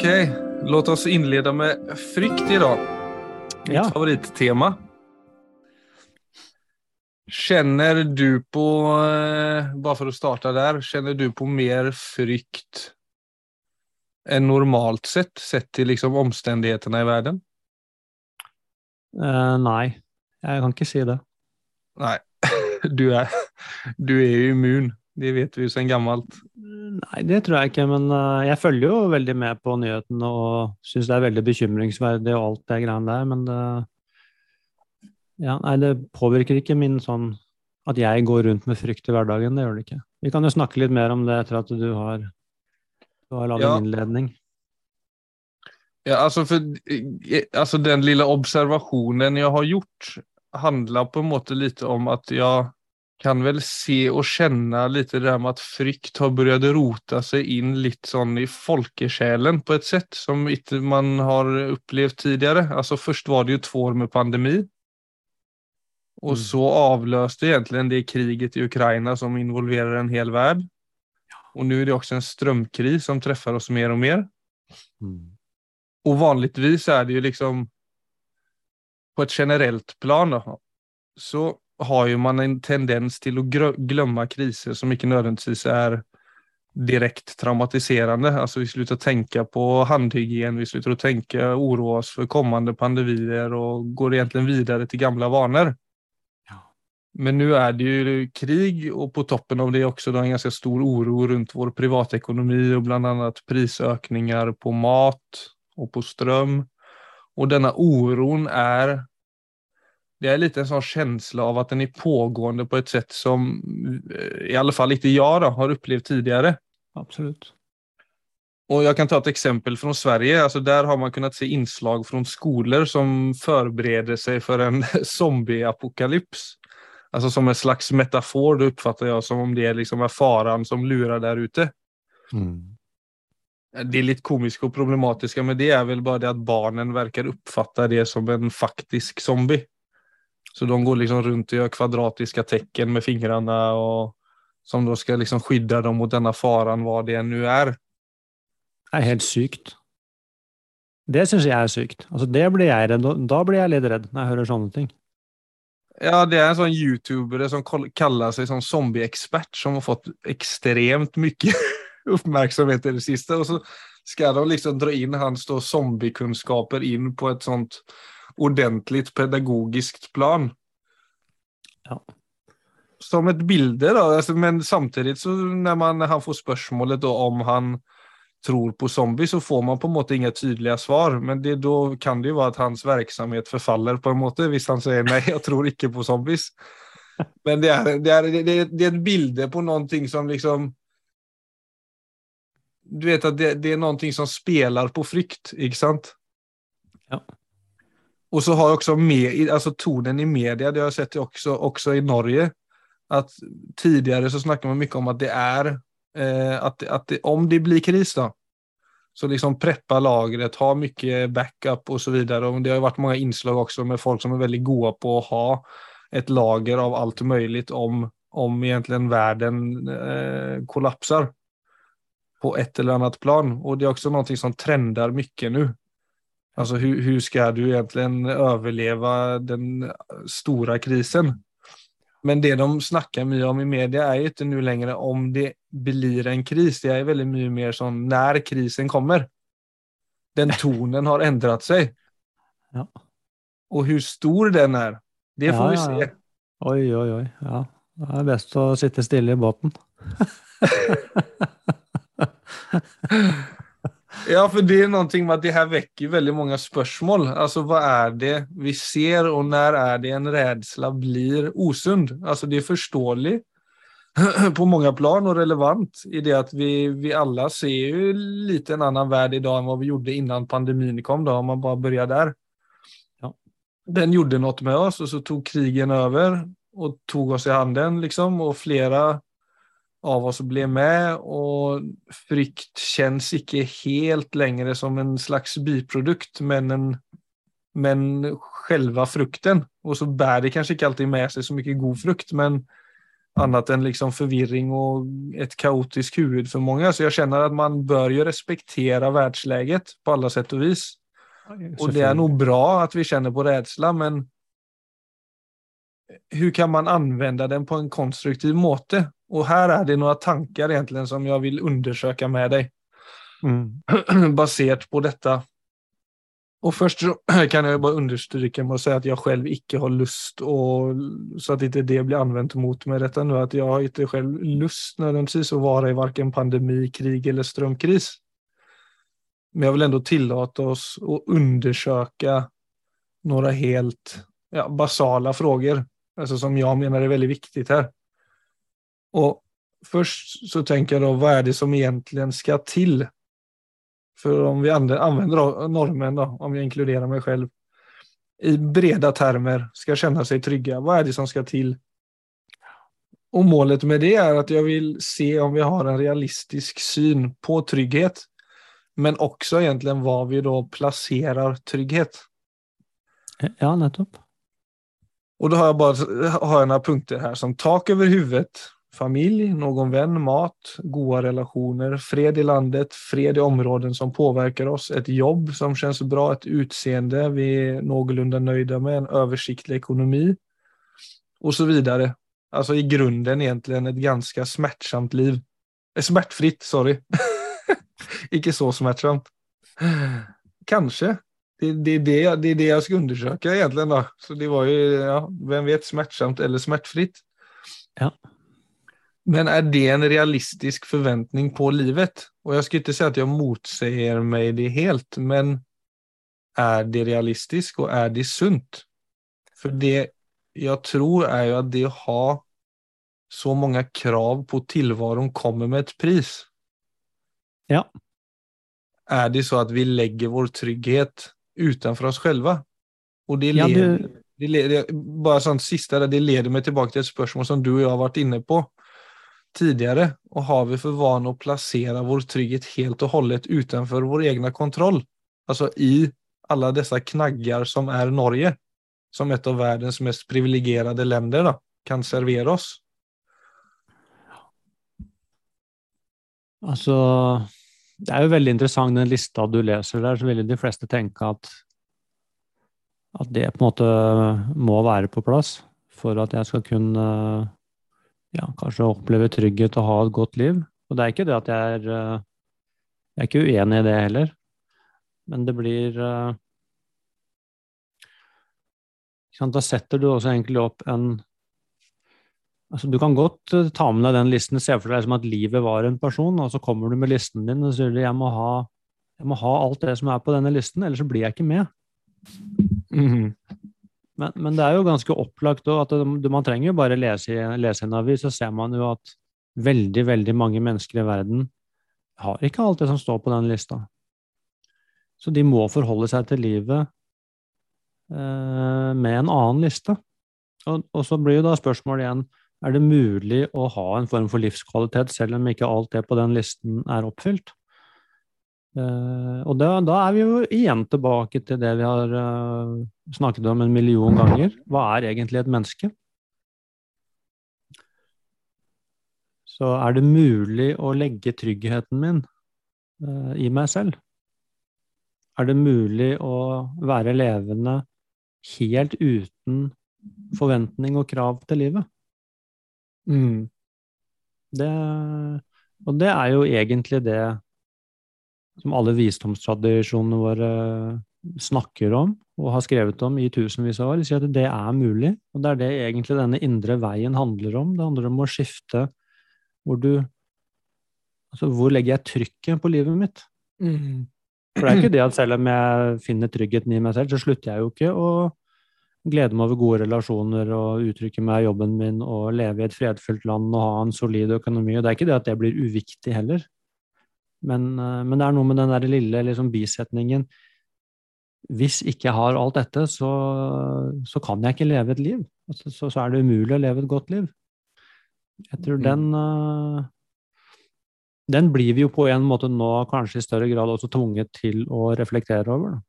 Okej, låt oss inleda med frykt idag. Mitt Ja. favorittema. Kjenner du på, bare for å starte der, kjenner du på mer frykt enn normalt sett, sett til liksom omstendighetene i verden? Uh, nei, jeg kan ikke si det. Nei, du er, du er immun. Det vet vi jo sen gammelt. Nei, det tror jeg ikke, men eh, jeg følger jo veldig med på nyhetene og syns det er veldig bekymringsverdig og alt det greiene der, men det ja, nei, det påvirker ikke min sånn at jeg går rundt med frykt i hverdagen, det gjør det ikke. Vi kan jo snakke litt mer om det etter at du har, du har laget Ja. innledning. Ja, altså, for, altså den lille observasjonen jeg har gjort handler på en måte litt om at jag kan vel se og kjenne litt det der med at frykt har begynt å rote seg inn litt sånn i folkesjelen på et sett som ikke man har opplevd tidligere. Alltså Først var det jo to år med pandemi. og Mm. så avløste egentlig det kriget i Ukraina som involverer en hel verden. Og nå er det også en strömkris som treffer oss mer og mer. Og vanligvis er det jo liksom på et generellt plan da, så har ju man en tendens til å glemme kriser som ikke nødvendigvis er direkt traumatiserende. Altså vi å tenke på handhygien, vi slutter å tenke uroe oss for kommende pandemier og går egentlig videre til gamle vaner. Ja. Men nå er det jo krig og på toppen av det også det en ganske stor oro rundt vår privatekonomi og bl.a. prisøkninger på mat og på strøm. Og denne oron är det är lite en sån känsla av att den är pågående på ett sätt som eh, i alla fall inte jag då, har upplevt tidigare. Absolutt. Och jag kan ta ett exempel från Sverige. Alltså där har man kunnat se inslag från skolor som förbereder sig för en zombieapokalyps. Alltså som en slags metafor, det uppfattar jag som om det liksom är faran som lurar där ute. Det är lite komiskt och problematiska, men det är väl bara det att barnen verkar uppfatta det som en faktisk zombie. Så de går liksom runt och gör kvadratiska tecken med fingrarna og som då ska liksom skydda dem mot denna faran, vad det nu är. Det er helt sykt. Det syns jeg er sykt. Altså, det blir jeg redd, og da blir jeg litt redd når jeg hører sånne ting. Ja, det är en sån youtuber som kaller kallar sig som zombieexpert som har fått extremt mycket uppmärksamhet i det sista. Och så ska de liksom dra in hans då zombiekunskaper in på ett sånt ordentligt pedagogisk plan. Ja. Som et bilde da. men samtidig, så når man, han får spørsmålet da, om han tror på zombies så får man på en måte inga tydelige svar. Men det, då kan det jo være at hans verksamhet forfaller, på en måte hvis han sier nei, jeg tror ikke på zombies. Men det er, det er, det er, det er et bilde på noe som liksom du vet at det, det noe som spiller på frykt, ikke sant? Ja. Och så har också med, alltså tonen i media, det har jag sett också, också i Norge, att tidigare så snackar man mycket om att det är, eh, att, att det, om det blir kris då, så liksom preppa lagret, ha mycket backup och så vidare. Det har jo varit många inslag också med folk som är väldigt gode på att ha ett lager av allt möjligt om, om egentligen världen eh, kollapsar på ett eller annat plan. Och det är också någonting som trendar mycket nu. Alltså hur, hur ska du egentligen överleva den stora krisen? Men det de snackar mycket om i media är ju inte nu längre om det blir en kris. Det är väldigt mycket mer som när krisen kommer. Den tonen har ändrat sig. Ja. Och hur stor den är, det får Ja, vi se. Oi, oi, oi. Ja. Det er best å sitte stille i båten. Ja, for det er noe med at det her vekker veldig mange spørsmål. Altså, hva er det vi ser og når er det en redsel blir osund? Altså, det er forståelig på mange plan og relevant i det at vi, vi alle ser jo litt en annen verden i dag enn hva vi gjorde innan pandemien kom da, om man bare begynner der. Ja. Den gjorde noe med oss og så tog krigen over og tog oss i handen liksom og flera av oss blev med og frykt kjennes ikke helt lenger som en slags biprodukt men, en, men selve frukten. Og så bærer det kanskje ikke alltid med seg så mye god frukt men annet enn liksom forvirring og et kaotisk huvud for mange. Så jeg kjenner at man bør jo respektera verdensleget på alle sett og vis. Og det er nok bra at vi kjenner på redsel, men hur kan man använda den på en konstruktiv måte? Och här är det några tankar egentligen som jag vill undersöka med dig. Mm. Baserat på detta. Och först kan jag bara understryka med att säga att jag själv icke har lust och så att inte det blir använt mot mig detta nu att jag har inte själv lust nödvändigtvis att vara i varken pandemi, krig eller strömkris. Men jag vill ändå tillåta oss att undersöka några helt ja, basala frågor, alltså som jag menar är väldigt viktigt här. Och först så tänker jag då, vad är det som egentligen ska till för om vi använder normen, då, om jag inkluderar mig själv, i breda termer ska känna sig trygga. Vad är det som ska till? Och målet med det är att jag vill se om vi har en realistisk syn på trygghet. Men också egentligen var vi då placerar trygghet. Ja, nettopp. Och då har jag bara har jag några punkter här som tak över huvudet, familj, någon vän, mat, goda relationer, fred i landet, fred i områden som påverkar oss, ett jobb som känns bra, ett utseende vi är någorlunda nöjda med, en översiktlig ekonomi och så vidare. Alltså i grunden egentligen ett ganska smärtsamt liv. Eh, smärtfritt, sorry. Ikke så smärtsamt. Kanske. Det, det, det, det är det jeg skal undersøke, egentlig. da. Så det var jo, ja, hvem vet, smärtsamt eller smertefritt. Ja. Men er det en realistisk forventning på livet? Og jeg skal ikke si at jeg motsier meg det helt, men er det realistisk, og er det sunt? For det jeg tror er jo at det ha så mange krav på tilværelsen kommer med et pris. Ja. Er det så at vi legger vår trygghet utanför oss själva? Och det leder, ja, du... det leder bara sånt sista där, det leder meg tilbake til et spørsmål som du og jeg har vært inne på tidligere. Og har vi for vane å plassere vår trygghet helt og hållet utenfor vår egen kontroll. Altså i alle disse knaggar som er Norge, som et av verdens mest privilegerte länder kan servere oss. Altså, det er jo veldig interessant den lista du leser der, så vil de fleste tenke at, at det på en måte må være på plass for at jeg skal kunne ja, kanskje oppleve trygghet og ha et godt liv. Og det er ikke det at jeg er Jeg er ikke uenig i det heller, men det blir eh, Da setter du også egentlig opp en altså Du kan godt eh, ta med deg den listen, se for deg som at livet var en person, og så kommer du med listen din og sier jeg må ha, jeg må ha alt det som er på denne listen, ellers så blir jeg ikke med. Mm -hmm. Men, men, det er jo ganske opplagt at det, man trenger jo bare lese, lese en avis, så ser man jo at veldig, veldig mange mennesker i verden har ikke alt det som står på den lista. Så de må forholde seg til livet eh, med en annen liste. Og, og, så blir jo da spørsmålet igjen er det mulig å ha en form for livskvalitet selv om ikke alt det på den listen er oppfylt. Uh, og da, da, er vi jo igjen tilbake til det vi har uh, snakket om en million ganger. Hva er egentlig et menneske? Så er det mulig å legge tryggheten min uh, i meg selv? Er det mulig å være levende helt uten forventning og krav til livet? Mm. Det, og det er jo egentlig det som alle visdomstradisjonene våre snakker om og har skrevet om i tusenvis av år, sier at det er mulig. Og det er det egentlig denne indre veien handler om. Det handler om å skifte hvor du Altså, hvor legger jeg trykket på livet mitt? Mm. For det er ikke det at selv om jeg finner tryggheten i meg selv, så slutter jeg jo ikke å glede meg over gode relasjoner og uttrykke meg i jobben min og leve i et fredfullt land og ha en solid økonomi. Og det er ikke det at det blir uviktig heller. Men, eh, men, det er noe med den der lille liksom, bisetningen Hvis ikke jeg har alt dette, så, så kan jeg ikke leve et liv. Altså, så, så, er det umulig å leve et godt liv. Jeg tror mm. den uh, Den blir vi jo på en måte nå kanskje i større grad også tvunget til å reflektere over.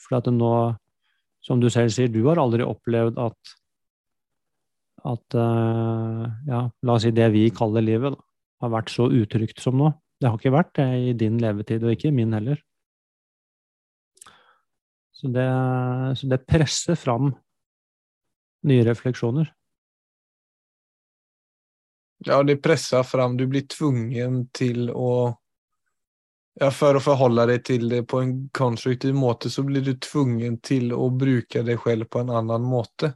For at nå, som du selv sier, du har aldri opplevd at at uh, ja, la oss si det vi kaller livet, da, har vært så utrygt som nå. Det har ikke vært det i din levetid, og ikke i min heller. Så det, så det presser fram nye refleksjoner. Ja, det presser fram. Du blir tvungen til å ja, For å forholde deg til det på en konstruktiv måte, så blir du tvungen til å bruke deg selv på en annen måte.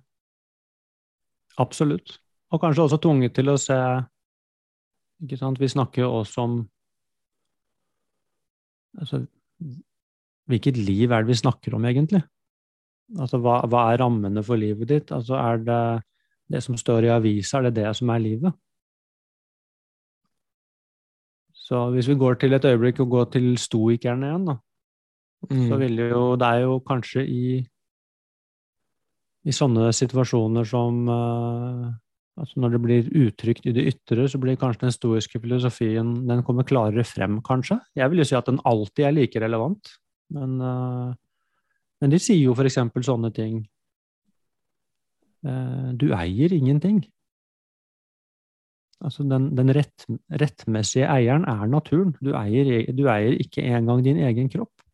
Absolutt. Og kanskje også tvunget til å se ikke sant? Vi snakker jo også om altså, Hvilket liv er det vi snakker om, egentlig? Altså, hva, hva er rammene for livet ditt? Altså, er det det som står i avisa, er det det som er livet? Så hvis vi går til et øyeblikk og går til stoikerne igjen, da, mm. så vil jo Det er jo kanskje i i sånne situasjoner som uh, altså Når det blir uttrykt i det ytre, så blir kanskje den stoiske filosofien den kommer klarere frem, kanskje. Jeg vil jo si at den alltid er like relevant, men, uh, men de sier jo f.eks. sånne ting uh, Du eier ingenting. Altså den, den rett, rettmessige eieren er naturen. Du eier, du eier ikke engang din egen kropp.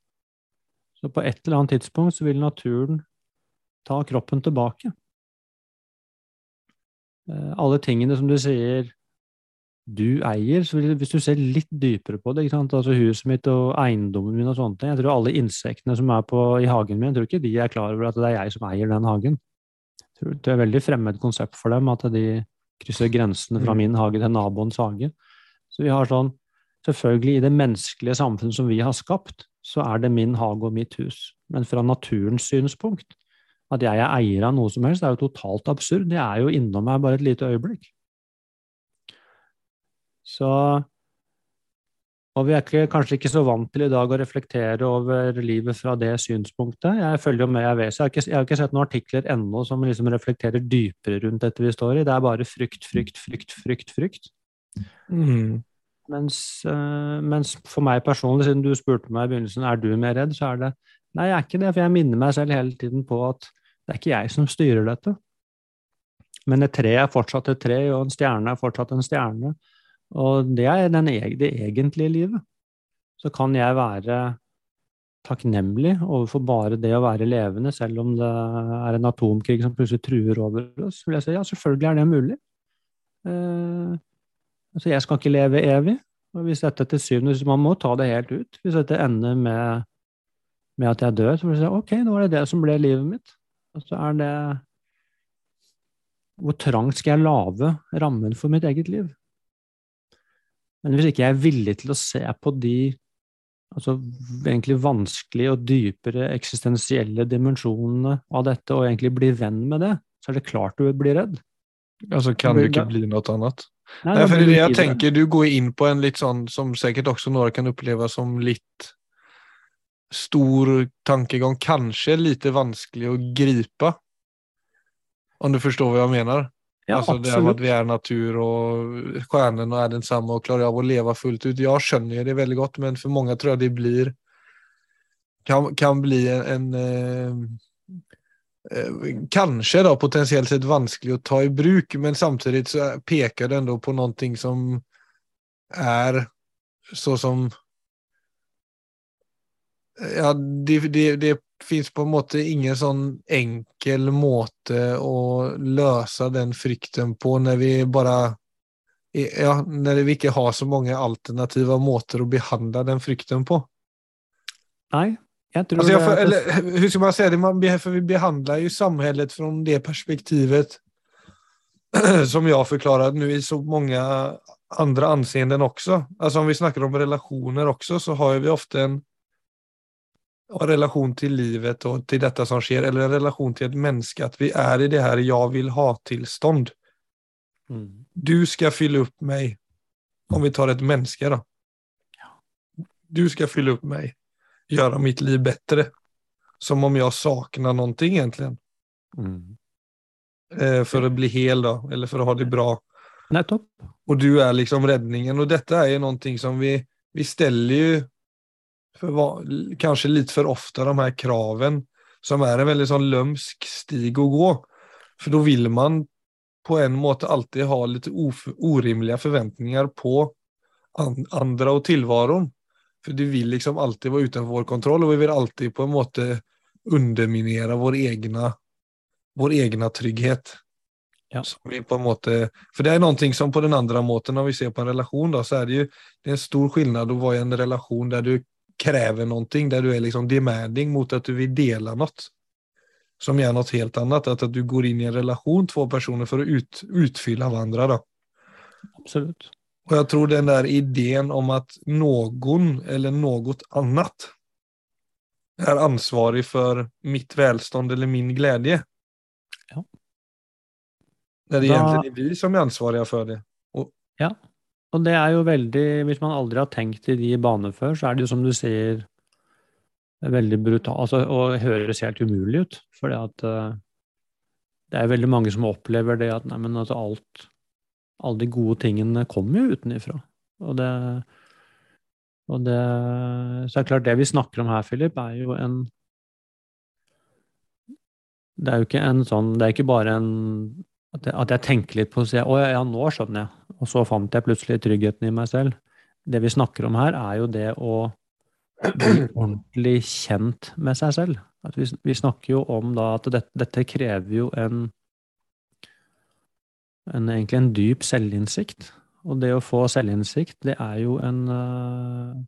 Så på et eller annet tidspunkt så vil naturen ta kroppen tilbake. Eh, alle tingene som du sier du eier, så hvis du ser litt dypere på det, altså huset mitt og eiendommen min og sånne ting Jeg tror alle insektene som er på, i hagen min, jeg tror ikke de er klar over at det er jeg som eier den hagen. Jeg tror det er et veldig fremmed konsept for dem at de krysser grensene fra mm. min hage til naboens hage. Så vi har sånn Selvfølgelig, i det menneskelige samfunnet som vi har skapt, så er det min hage og mitt hus. Men fra naturens synspunkt, at jeg er eier av noe som helst, det er jo totalt absurd. Det er jo innom meg bare et lite øyeblikk. Så Og vi er ikke, kanskje ikke så vant til i dag å reflektere over livet fra det synspunktet. Jeg følger jo med, jeg vet, jeg har ikke, jeg har ikke sett noen artikler ennå som liksom reflekterer dypere rundt dette vi står i. Det er bare frykt, frykt, frykt, frykt, frykt. Mm. Mens, uh, mens, for meg personlig, siden du spurte meg i begynnelsen er du mer redd, så er det Nei, jeg er ikke det, for jeg minner meg selv hele tiden på at det er ikke jeg som styrer dette. Men et tre er fortsatt et tre, og en stjerne er fortsatt en stjerne. Og det er den, e-, det egentlige livet. Så kan jeg være takknemlig overfor bare det å være levende, selv om det er en atomkrig som plutselig truer over oss. vil jeg si ja, selvfølgelig er det mulig. Eh, altså, jeg skal ikke leve evig. Og hvis dette til syvende Man må ta det helt ut. Hvis dette ender med, med at jeg dør, så vil jeg si ok, nå var det det som ble livet mitt. Og så er det Hvor trangt skal jeg lage rammen for mitt eget liv? Men hvis ikke jeg er villig til å se på de altså egentlig vanskelige og dypere eksistensielle dimensjonene av dette, og egentlig bli venn med det, så er det klart du blir redd. Altså kan du ikke bli noe annet? Nei, Nei for jeg tenker, Du går inn på en litt sånn som sikkert også noen kan oppleve som litt stor tankegang, kanskje litt vanskelig å gripe. Om du forstår hva jeg mener? Ja, altså det med at vi er natur, og stjernene er den samme og klarer av å leve fullt ut. Jeg skjønner det veldig godt, men for mange tror jeg det blir kan, kan bli en, en eh, eh, Kanskje da potensielt sett vanskelig å ta i bruk, men samtidig så peker det ändå på noe som er så som ja, det, det, det fins på en måte ingen sånn enkel måte å løse den frykten på når vi bare ja, når vi ikke har så mange alternative måter å behandle den frykten på. Nei, jeg tror altså, jeg, eller, Hur skal man si det? Man, for vi behandler jo samfunnet fra det perspektivet som jeg forklarer nå i så mange andre anseenden også. Altså Om vi snakker om relasjoner også, så har vi ofte en og relasjon til livet og til dette som skjer, eller en relasjon til et menneske, at vi er i det her 'jeg vil ha'-tilstand. Mm. Du skal fylle opp meg, om vi tar et menneske, da. Du skal fylle opp meg, gjøre mitt liv bedre. Som om jeg savner noe, egentlig. Mm. Eh, for å bli hel, da, eller for å ha det bra. Nettopp. Og du er liksom redningen. Og dette er jo noe som vi Vi steller jo för, kanske lite för ofta de här kraven som är en väldigt sånn lømsk stig å gå. For da vil man på en måte alltid ha litt orimlige forventninger på andre og tillvaron. For du vil liksom alltid være utenfor vår kontroll, og vi vil alltid på en måte underminere vår egna, vår egna trygghet. Ja. vi på en måte, for det er någonting som på den andre måten, når vi ser på en relasjon, da, så er det jo det er en stor skillnad å være i en relasjon der du krever noe, der du er liksom demanding mot at du vil dele noe som gjør noe helt annet. At, at du går inn i en relasjon, to personer, for å ut, utfylle hverandre. Da. Absolutt. Og jeg tror den der ideen om at noen eller noe annet er ansvarig for mitt velstand eller min glede. Ja. Det er egentlig vi som er ansvarlige for det. Og, ja, og det er jo veldig Hvis man aldri har tenkt i de baner før, så er det jo som du sier veldig brutalt altså, og høres helt umulig ut. For uh, det er veldig mange som opplever det at nei, men altså alt Alle de gode tingene kommer jo utenifra. Og det, og det Så det er klart, det vi snakker om her, Philip, er jo en Det er jo ikke en sånn Det er ikke bare en at jeg, at jeg tenker litt på å si å ja, nå skjønner jeg. Og så fant jeg plutselig tryggheten i meg selv. Det vi snakker om her, er jo det å bli ordentlig kjent med seg selv. Vi, vi, snakker jo om da at dette, dette krever jo en, en, egentlig en dyp selvinnsikt. Og det å få selvinnsikt, det er jo en eh,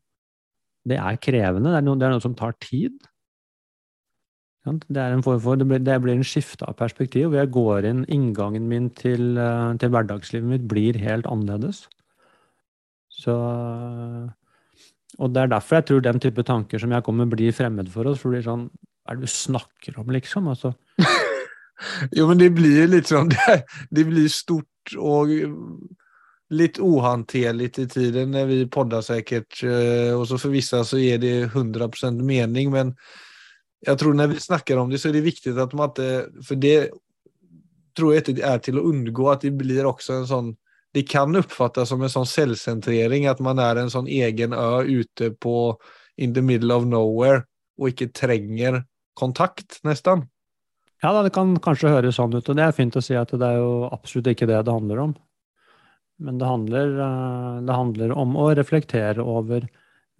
Det er krevende. Det er noe, det er noe som tar tid. Det, er en form for, det, blir, en skifte av perspektiv. hvor jeg går inn, Inngangen min til, eh, til hverdagslivet mitt blir helt annerledes. Så og det er derfor jeg tror den type tanker som jeg kommer, blir fremmed for oss. For det blir sånn Hva er det du snakker om, liksom? Altså. jo, men det blir litt sånn Det, det blir stort og litt uhåndterlig i tiden når vi podder sikkert. Eh, og så for visse så gir det 100% mening, men jeg tror når vi snakker om det, så er det viktig at man ikke For det tror jeg ikke er til å unngå at det blir også en sånn det kan oppfattes som en sånn selvsentrering, at man er en sånn egen ø ute på in the middle of nowhere og ikke trenger kontakt, nesten. Ja, det kan kanskje høres sånn ut, og det er fint å si at det er jo absolutt ikke det det handler om. Men det handler, eh, det handler om å reflektere over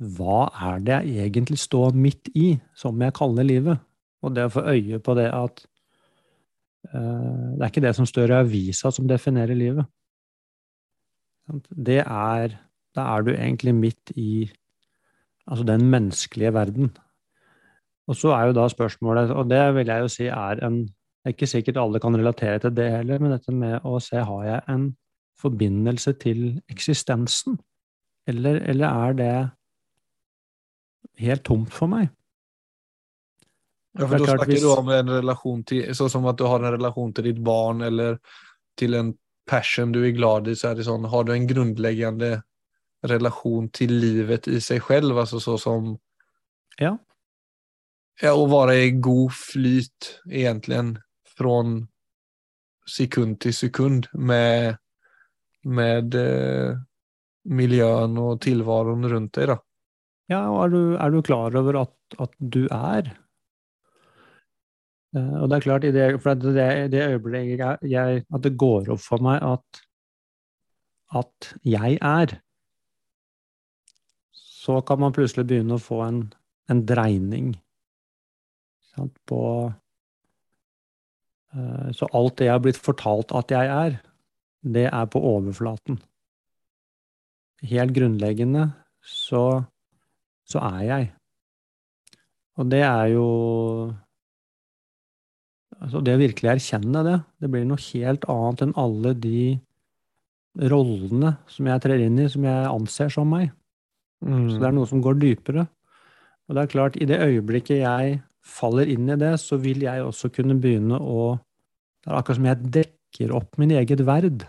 hva er det jeg egentlig står midt i, som jeg kaller livet? Og det å få øye på det at uh, det er ikke det som står i avisa som definerer livet. Det er Da er du egentlig midt i altså den menneskelige verden. Og så er jo da spørsmålet, og det vil jeg jo si er en Det er ikke sikkert alle kan relatere til det heller, men dette med å se har jeg en forbindelse til eksistensen? Eller, eller er det helt tomt for meg? Ja, for Da snakker hvis... du om en relasjon til, sånn som at du har en relasjon til ditt barn eller til en passion du er glad i, så er det sånn Har du en grunnleggende relasjon til livet i seg selv? Altså så som Ja. Ja, å være i god flyt, egentlig, fra sekund til sekund med, med eh, miljøen og tilværelsen rundt deg, da. Ja, og er du, er du klar over at, at du er Eh, og det er klart, i det, for det, det øyeblikket jeg, at det går opp for meg at, at jeg er, så kan man plutselig begynne å få en, en dreining sant, på uh, Så alt det jeg har blitt fortalt at jeg er, det er på overflaten. Helt grunnleggende så, så er jeg. Og det er jo altså Det å virkelig erkjenne det, det blir noe helt annet enn alle de rollene som jeg trer inn i, som jeg anser som meg. Mm. Så det er noe som går dypere. Og det er klart, i det øyeblikket jeg faller inn i det, så vil jeg også kunne begynne å Det er akkurat som jeg dekker opp min eget verd.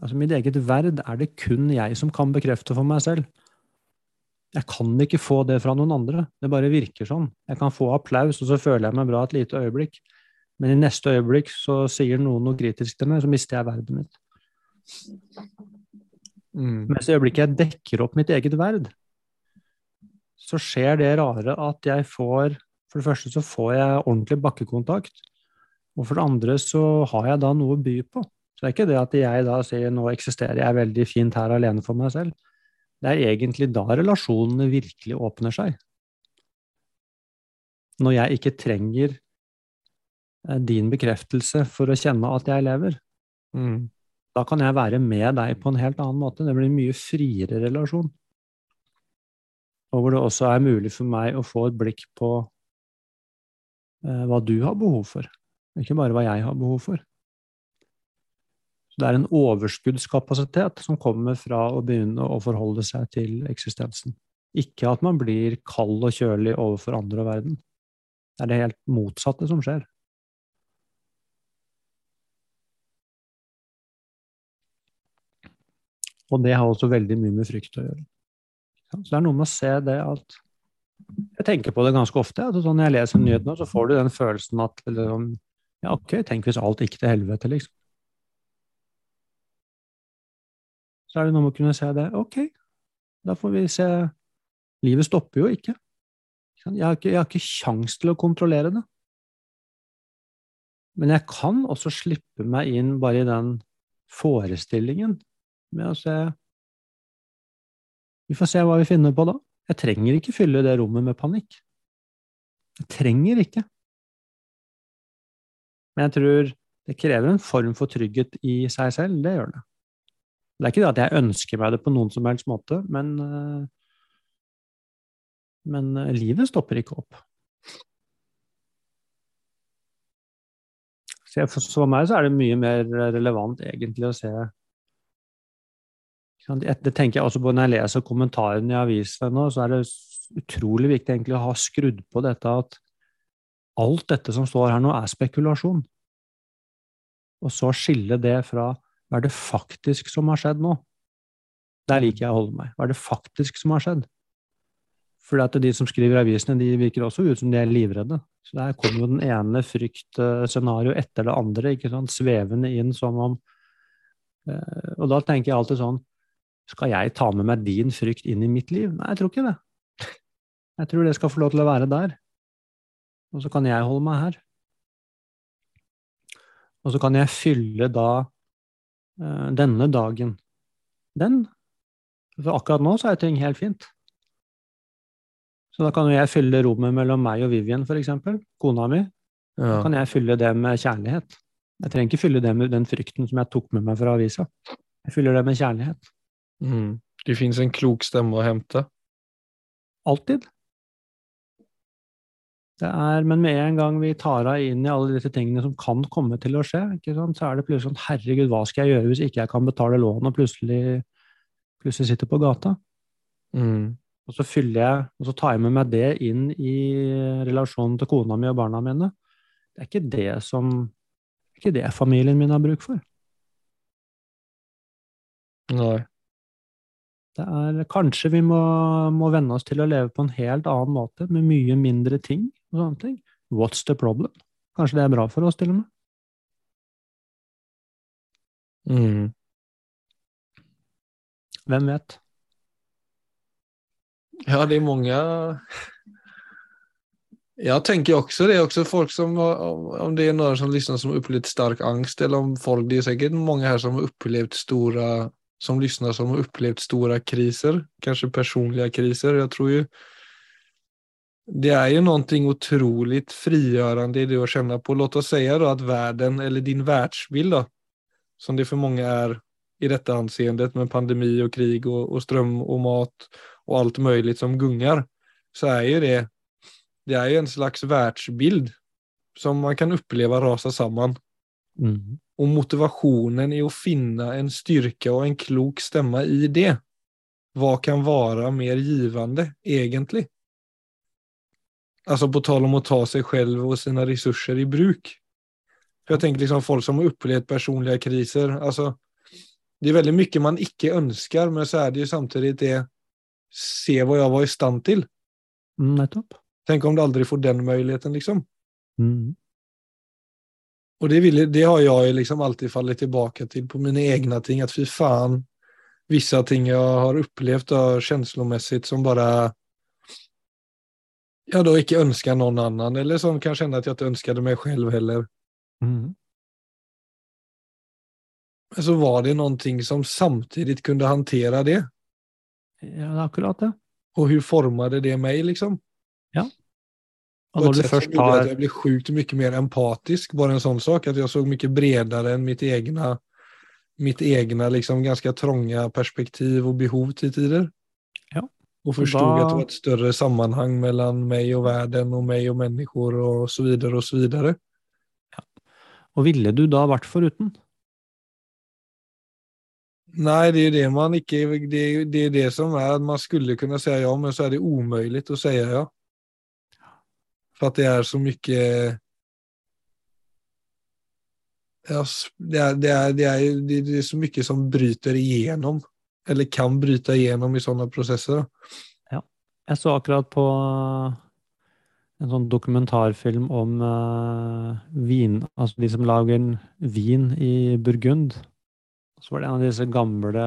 Altså Mitt eget verd er det kun jeg som kan bekrefte for meg selv. Jeg kan ikke få det fra noen andre. Det bare virker sånn. Jeg kan få applaus, og så føler jeg meg bra et lite øyeblikk. Men i neste øyeblikk så sier noen noe kritisk til meg, så mister jeg verdet mitt. Mm. Mens i øyeblikket jeg dekker opp mitt eget verd, så skjer det rare at jeg får For det første så får jeg ordentlig bakkekontakt. Og for det andre så har jeg da noe å by på. Så det er ikke det at jeg da sier nå eksisterer jeg veldig fint her alene for meg selv. Det er egentlig da relasjonene virkelig åpner seg. Når jeg ikke trenger eh, din bekreftelse for å kjenne at jeg lever. Mm. Da kan jeg være med deg på en helt annen måte. Det blir en mye friere relasjon. Og hvor det også er mulig for meg å få et blikk på eh, hva du har behov for, ikke bare hva jeg har behov for. Det er en overskuddskapasitet som kommer fra å begynne å forholde seg til eksistensen. Ikke at man blir kald og kjølig overfor andre og verden. Det er det helt motsatte som skjer. Og det har også veldig mye med frykt å gjøre. Så det er noe med å se det at Jeg tenker på det ganske ofte. at sånn Når jeg leser nyhetene, så får du den følelsen at liksom, Ja, ok, tenk hvis alt gikk til helvete, liksom. Så er det noe med å kunne se det. Ok, da får vi se Livet stopper jo ikke. Jeg har ikke, jeg har ikke kjangs til å kontrollere det. Men jeg kan også slippe meg inn bare i den forestillingen med å se Vi får se hva vi finner på da. Jeg trenger ikke fylle det rommet med panikk. Jeg trenger ikke. Men jeg tror det krever en form for trygghet i seg selv. Det gjør det. Det er ikke det at jeg ønsker meg det på noen som helst måte, men, eh, men eh, livet stopper ikke opp. Så for meg så er det mye mer relevant egentlig å se det tenker jeg også på når jeg leser kommentarene i avisene nå, så er det utrolig viktig egentlig å ha skrudd på dette at alt dette som står her nå, er spekulasjon. Og så skille det fra hva er det faktisk som har skjedd nå? Der liker jeg å holde meg. Hva er det faktisk som har skjedd? For at de som skriver avisene, de virker også ut som de er livredde. Så der kommer jo den ene fryktscenarioet etter det andre, ikke sant? svevende inn som om eh, Og da tenker jeg alltid sånn skal jeg ta med meg din frykt inn i mitt liv? Nei, jeg tror ikke det. Jeg tror det skal få lov til å være der. Og så kan jeg holde meg her. Og så kan jeg fylle da denne dagen den. For akkurat nå så er ting helt fint. Så da kan jo jeg fylle rommet mellom meg og Vivian, eksempel, kona mi. Ja. Da kan jeg fylle det med kjærlighet. Jeg trenger ikke fylle det med den frykten som jeg tok med meg fra avisa. Jeg fyller det med kjærlighet. Mm. Det fins en klok stemme å hente. Alltid. Det er, men med en gang vi tar av inn i alle disse tingene som kan komme til å skje, så er det plutselig sånn Herregud, hva skal jeg gjøre hvis ikke jeg kan betale lån og plutselig, plutselig sitter på gata? Mm. Og så fyller jeg, og så tar jeg med meg det inn i relasjonen til kona mi og barna mine. Det er ikke det som det er ikke det familien min har bruk for. Nei. Det er, kanskje vi må, må venne oss til å leve på en helt annen måte, med mye mindre ting og sånne ting. What's the problem? Kanskje det er bra for oss, til og med. Mm. Hvem vet? Ja, det er mange Jeg tenker også det. er også folk som, Om det er noen som lytter som har opplevd sterk angst, eller om folk Det er sikkert mange her som har opplevd store som lyssnar som har opplevd stora kriser, kanskje personlige kriser. Jeg tror ju det är ju någonting otroligt frigörande i det att känna på. Låt oss säga då att världen, eller din världsbild då, som det för många är i detta anseendet med pandemi och krig och, och ström och mat och allt möjligt som gungar, så är ju det, det är ju en slags världsbild som man kan uppleva rasa samman. Mm og motivasjonen i å finne en styrke og en klok stemme i det. Hva kan være mer givende, egentlig? Altså på tal om å ta seg selv og sine ressurser i bruk. For jeg tenker liksom folk som har opplevd personlige kriser. altså Det er veldig mye man ikke ønsker, men så er det jo samtidig det Se hva jeg var i stand til. Mm, nettopp. Tenk om du aldri får den muligheten, liksom. Mm. Og det, vill, det har jeg liksom alltid falt tilbake til på mine egne ting, At fy fan, vissa ting jeg har opplevd følelsesmessig känslomässigt som bara jag då ikke ønsker noen annen, eller som kan kjenne at jeg ikke ønsket meg selv heller. Mm. så var det någonting som samtidigt kunde hantera det. Ja, akkurat det. Och hur formade det mig liksom? Og På når du først gjorde att jag blev sjukt mycket mer empatisk, bara en sån sak. Att jag såg mycket bredare än mitt egna, mitt egna liksom ganska trånga perspektiv och behov till tider. Ja. Och förstod Da- att det var ett större sammanhang mellan mig och världen och mig och människor och så vidare och så vidare. Og ville du da vært foruten? Nei, det er det man ikke det, det er det som er at man skulle kunne si ja, men så er det umulig å si ja. For at det er så mye Ja, det er, det, er, det, er, det det är så mye som bryter igenom. Eller kan bryte igjennom i sånne prosesser. Ja. Jeg så akkurat på en sånn dokumentarfilm om uh, vin, altså de som lager vin i Burgund. Så var det en av disse gamle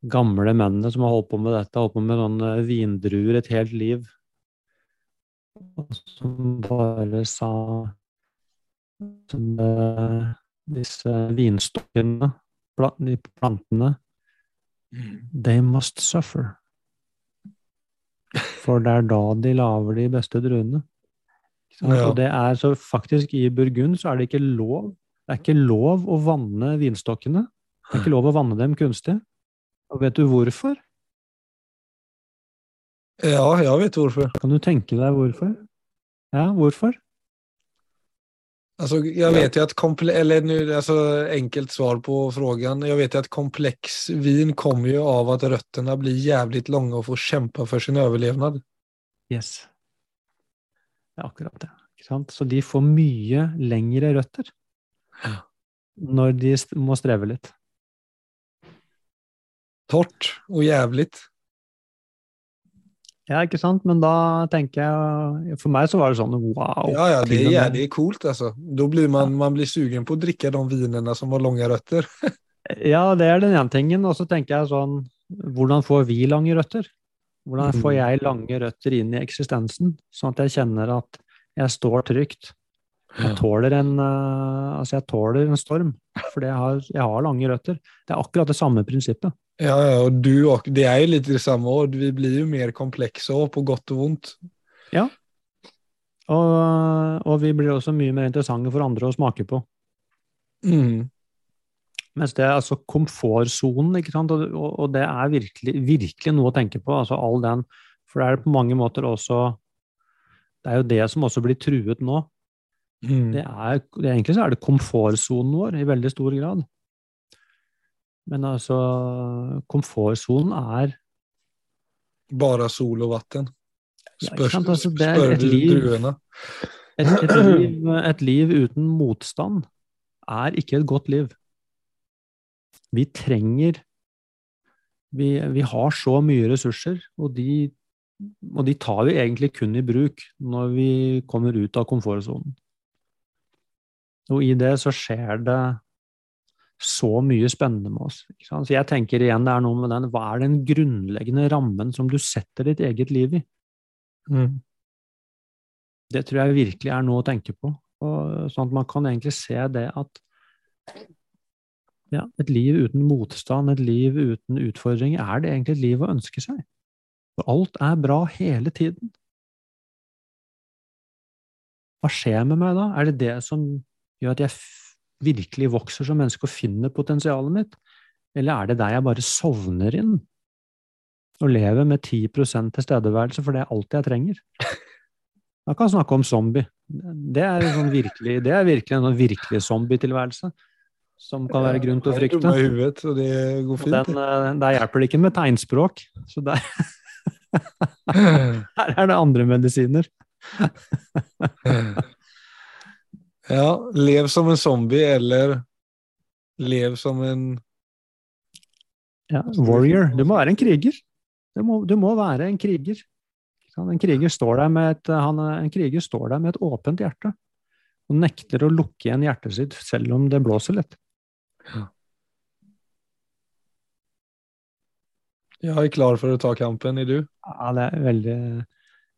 gamle mennene som har holdt på med dette, holdt på med sånne vindruer et helt liv. Og som bare sa som, uh, disse vinstokkene, de plantene, they must suffer. For det er da de lager de beste druene. Det er så faktisk i Burgund så er det ikke lov Det er ikke lov å vanne vinstokkene. Det er ikke lov å vanne dem kunstig. Og vet du hvorfor? Ja, jeg vet hvorfor. Kan du tenke deg hvorfor? Ja, hvorfor? Alltså, jag vet ju att komple- eller nu, alltså, enkelt svar på frågan. Jag vet ju att komplex vin kommer ju av att rötterna blir jävligt långa och får kämpa för sin överlevnad. Yes. Det er akkurat det. Sant? Så de får mye lengre røtter Ja. når de må streve litt. Torrt och jävligt. Ja, ikke sant? Men da tenker jeg For meg så var det sånn wow. Ja, ja, det er jævlig coolt altså. Da blir man, man blir sugen på å drikke de vinene som har lange røtter. Ja, det er den ene tingen. Og så tenker jeg sånn Hvordan får vi lange røtter? Hvordan får Mm. jeg lange røtter inn i eksistensen, sånn at jeg kjenner at jeg står trygt? Jeg tåler en, eh, altså jeg tåler en storm, fordi jeg har, jeg har lange røtter. Det er akkurat det samme prinsippet. Ja, ja, och du och det är ju lite detsamma och vi blir ju mer komplexa och på godt og vondt. Ja. Og, og vi blir også mye mer interessante for andre å smake på. Mm. Mens det er altså komfortsonen, ikke sant, og, og og det er virkelig, virkelig noe å tenke på. Altså all den, for det er på mange måter også Det er jo det som også blir truet nå. Mm. Det er, egentlig så er det komfortsonen vår i veldig stor grad. Men altså, komfortsonen er Bare sol och vatten. Ja, Spör, ikke sant, altså, et du liv- druvorna. et, et, liv, et liv uten motstand er ikke et godt liv. Vi trenger vi, vi har så mye ressurser, og de, og de tar vi egentlig kun i bruk når vi kommer ut av komfortsonen. Og i det så skjer det så mye spennende med oss. Så jeg tenker igjen det er noe med den Hva er den grunnleggende rammen som du setter ditt eget liv i? Mm. Det tror jeg virkelig er noe å tenke på. Og, sånn at man kan egentlig se det at ja, et liv uten motstand, et liv uten utfordringer, er det egentlig et liv å ønske seg? For alt er bra hele tiden. Hva skjer med meg da? Er det det som gjør at jeg virkelig vokser som menneske og finner potensialet mitt? Eller er det der jeg bare sovner inn og lever med 10% tilstedeværelse, for det er alt jeg trenger? Man kan snakke om zombie. Det er, sånn virkelig, det er virkelig en sånn virkelig zombietilværelse som kan være grunn til å frykte. i huvudet och det går fint. den, eh, der hjelper det ikke med tegnspråk. Så der, her er det andre medisiner. Ja, lev som en zombie eller lev som en Ja, warrior. Du må være en kriger. Du må, du må være en kriger. En kriger, står der med et, han, en kriger står der med et åpent hjerte og nekter å lukke igjen hjertet sitt selv om det blåser litt. Ja. Jeg er klar for å ta kampen, er du? Ja, det er veldig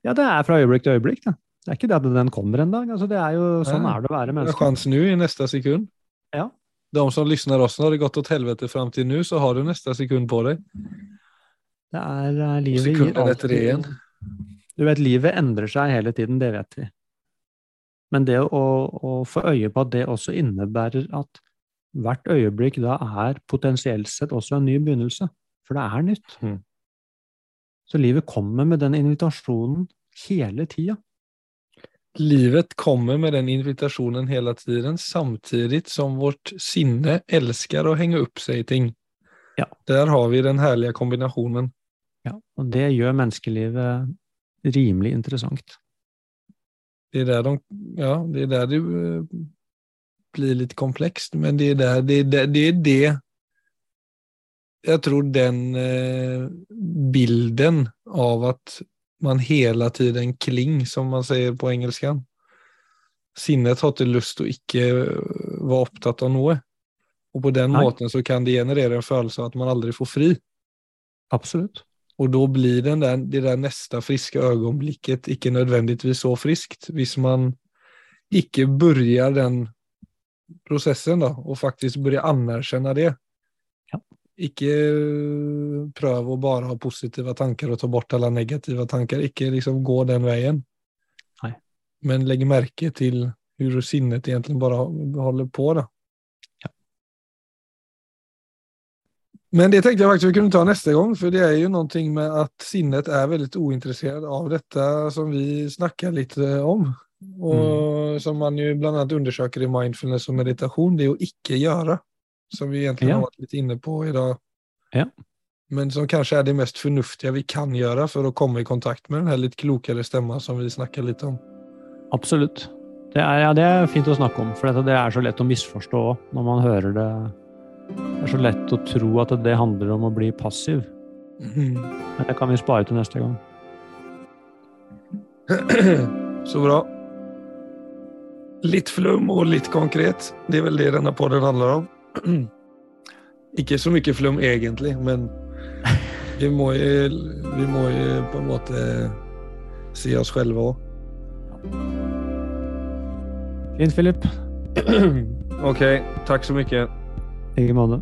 Ja, det er fra øyeblikk til øyeblikk, det. Det er ikke det at den kommer en dag. Altså, det er jo, sånn ja. er det å være menneske. har kan snu i neste sekund. Ja. de som lyssnar også, har det gått åt helvete fram til nå, så har du neste sekund på deg. Det er uh, livet Sekunden etter det igjen. Du vet, livet endrer seg hele tiden, det vet vi. Men det å, å få øye på at det også innebærer at hvert øyeblikk da er potensielt sett også en ny begynnelse. For det er nytt. Mm. Så livet kommer med den invitasjonen hele tida. Livet kommer med den invitasjonen hele tiden, samtidig som vårt sinne elsker å henge opp seg i ting. Ja. Der har vi den herlige kombinasjonen. Ja, og det gjør menneskelivet rimelig interessant. Det er der, de, ja, det, er der det eh, blir litt komplekst, men det er der, det, er det, det, er det Jeg tror den eh, bilden av at man hele tiden kling, som man sier på engelskan. Sinnet har ikke lyst til å ikke være opptatt av noe. Og på den Nei. måten så kan det generere en følelse av at man aldri får fri. Absolutt. Og da blir den der, det der neste friske øyeblikket ikke nødvendigvis så friskt, hvis man ikke begynner den prosessen, da, og faktisk begynner anerkjenne det. Ja. Ikke øh, prøv å bare ha positive tanker og ta bort alle negative tanker. Ikke liksom gå den veien. Nei. Men legg merke til hvordan sinnet egentlig bare holder på. da. Men det tenkte jeg faktisk vi kunne ta neste gang, for det er jo noe med at sinnet er veldig uinteressert av dette som vi snakker litt om. Og som man jo bl.a. undersøker i mindfulness og meditasjon, det å ikke gjøre. Som vi egentlig Ja. har vært litt inne på i dag. Ja. Men som kanskje er det mest fornuftige vi kan gjøre for å komme i kontakt med den her litt klokere stemma som vi snakker litt om. Absolutt. Det er, ja, det er fint å snakke om, for det er så lett å misforstå òg når man hører det. Det er så lett å tro at det handler om å bli passiv. Men det kan vi spare til neste gang. Så bra. Litt flum og litt konkret. Det er vel det denne podden handler om. Ikke så mye flum egentlig, men vi må jo, vi må jo på en måte si oss selv òg. Fint, Philip. OK, takk så mye. I like måte.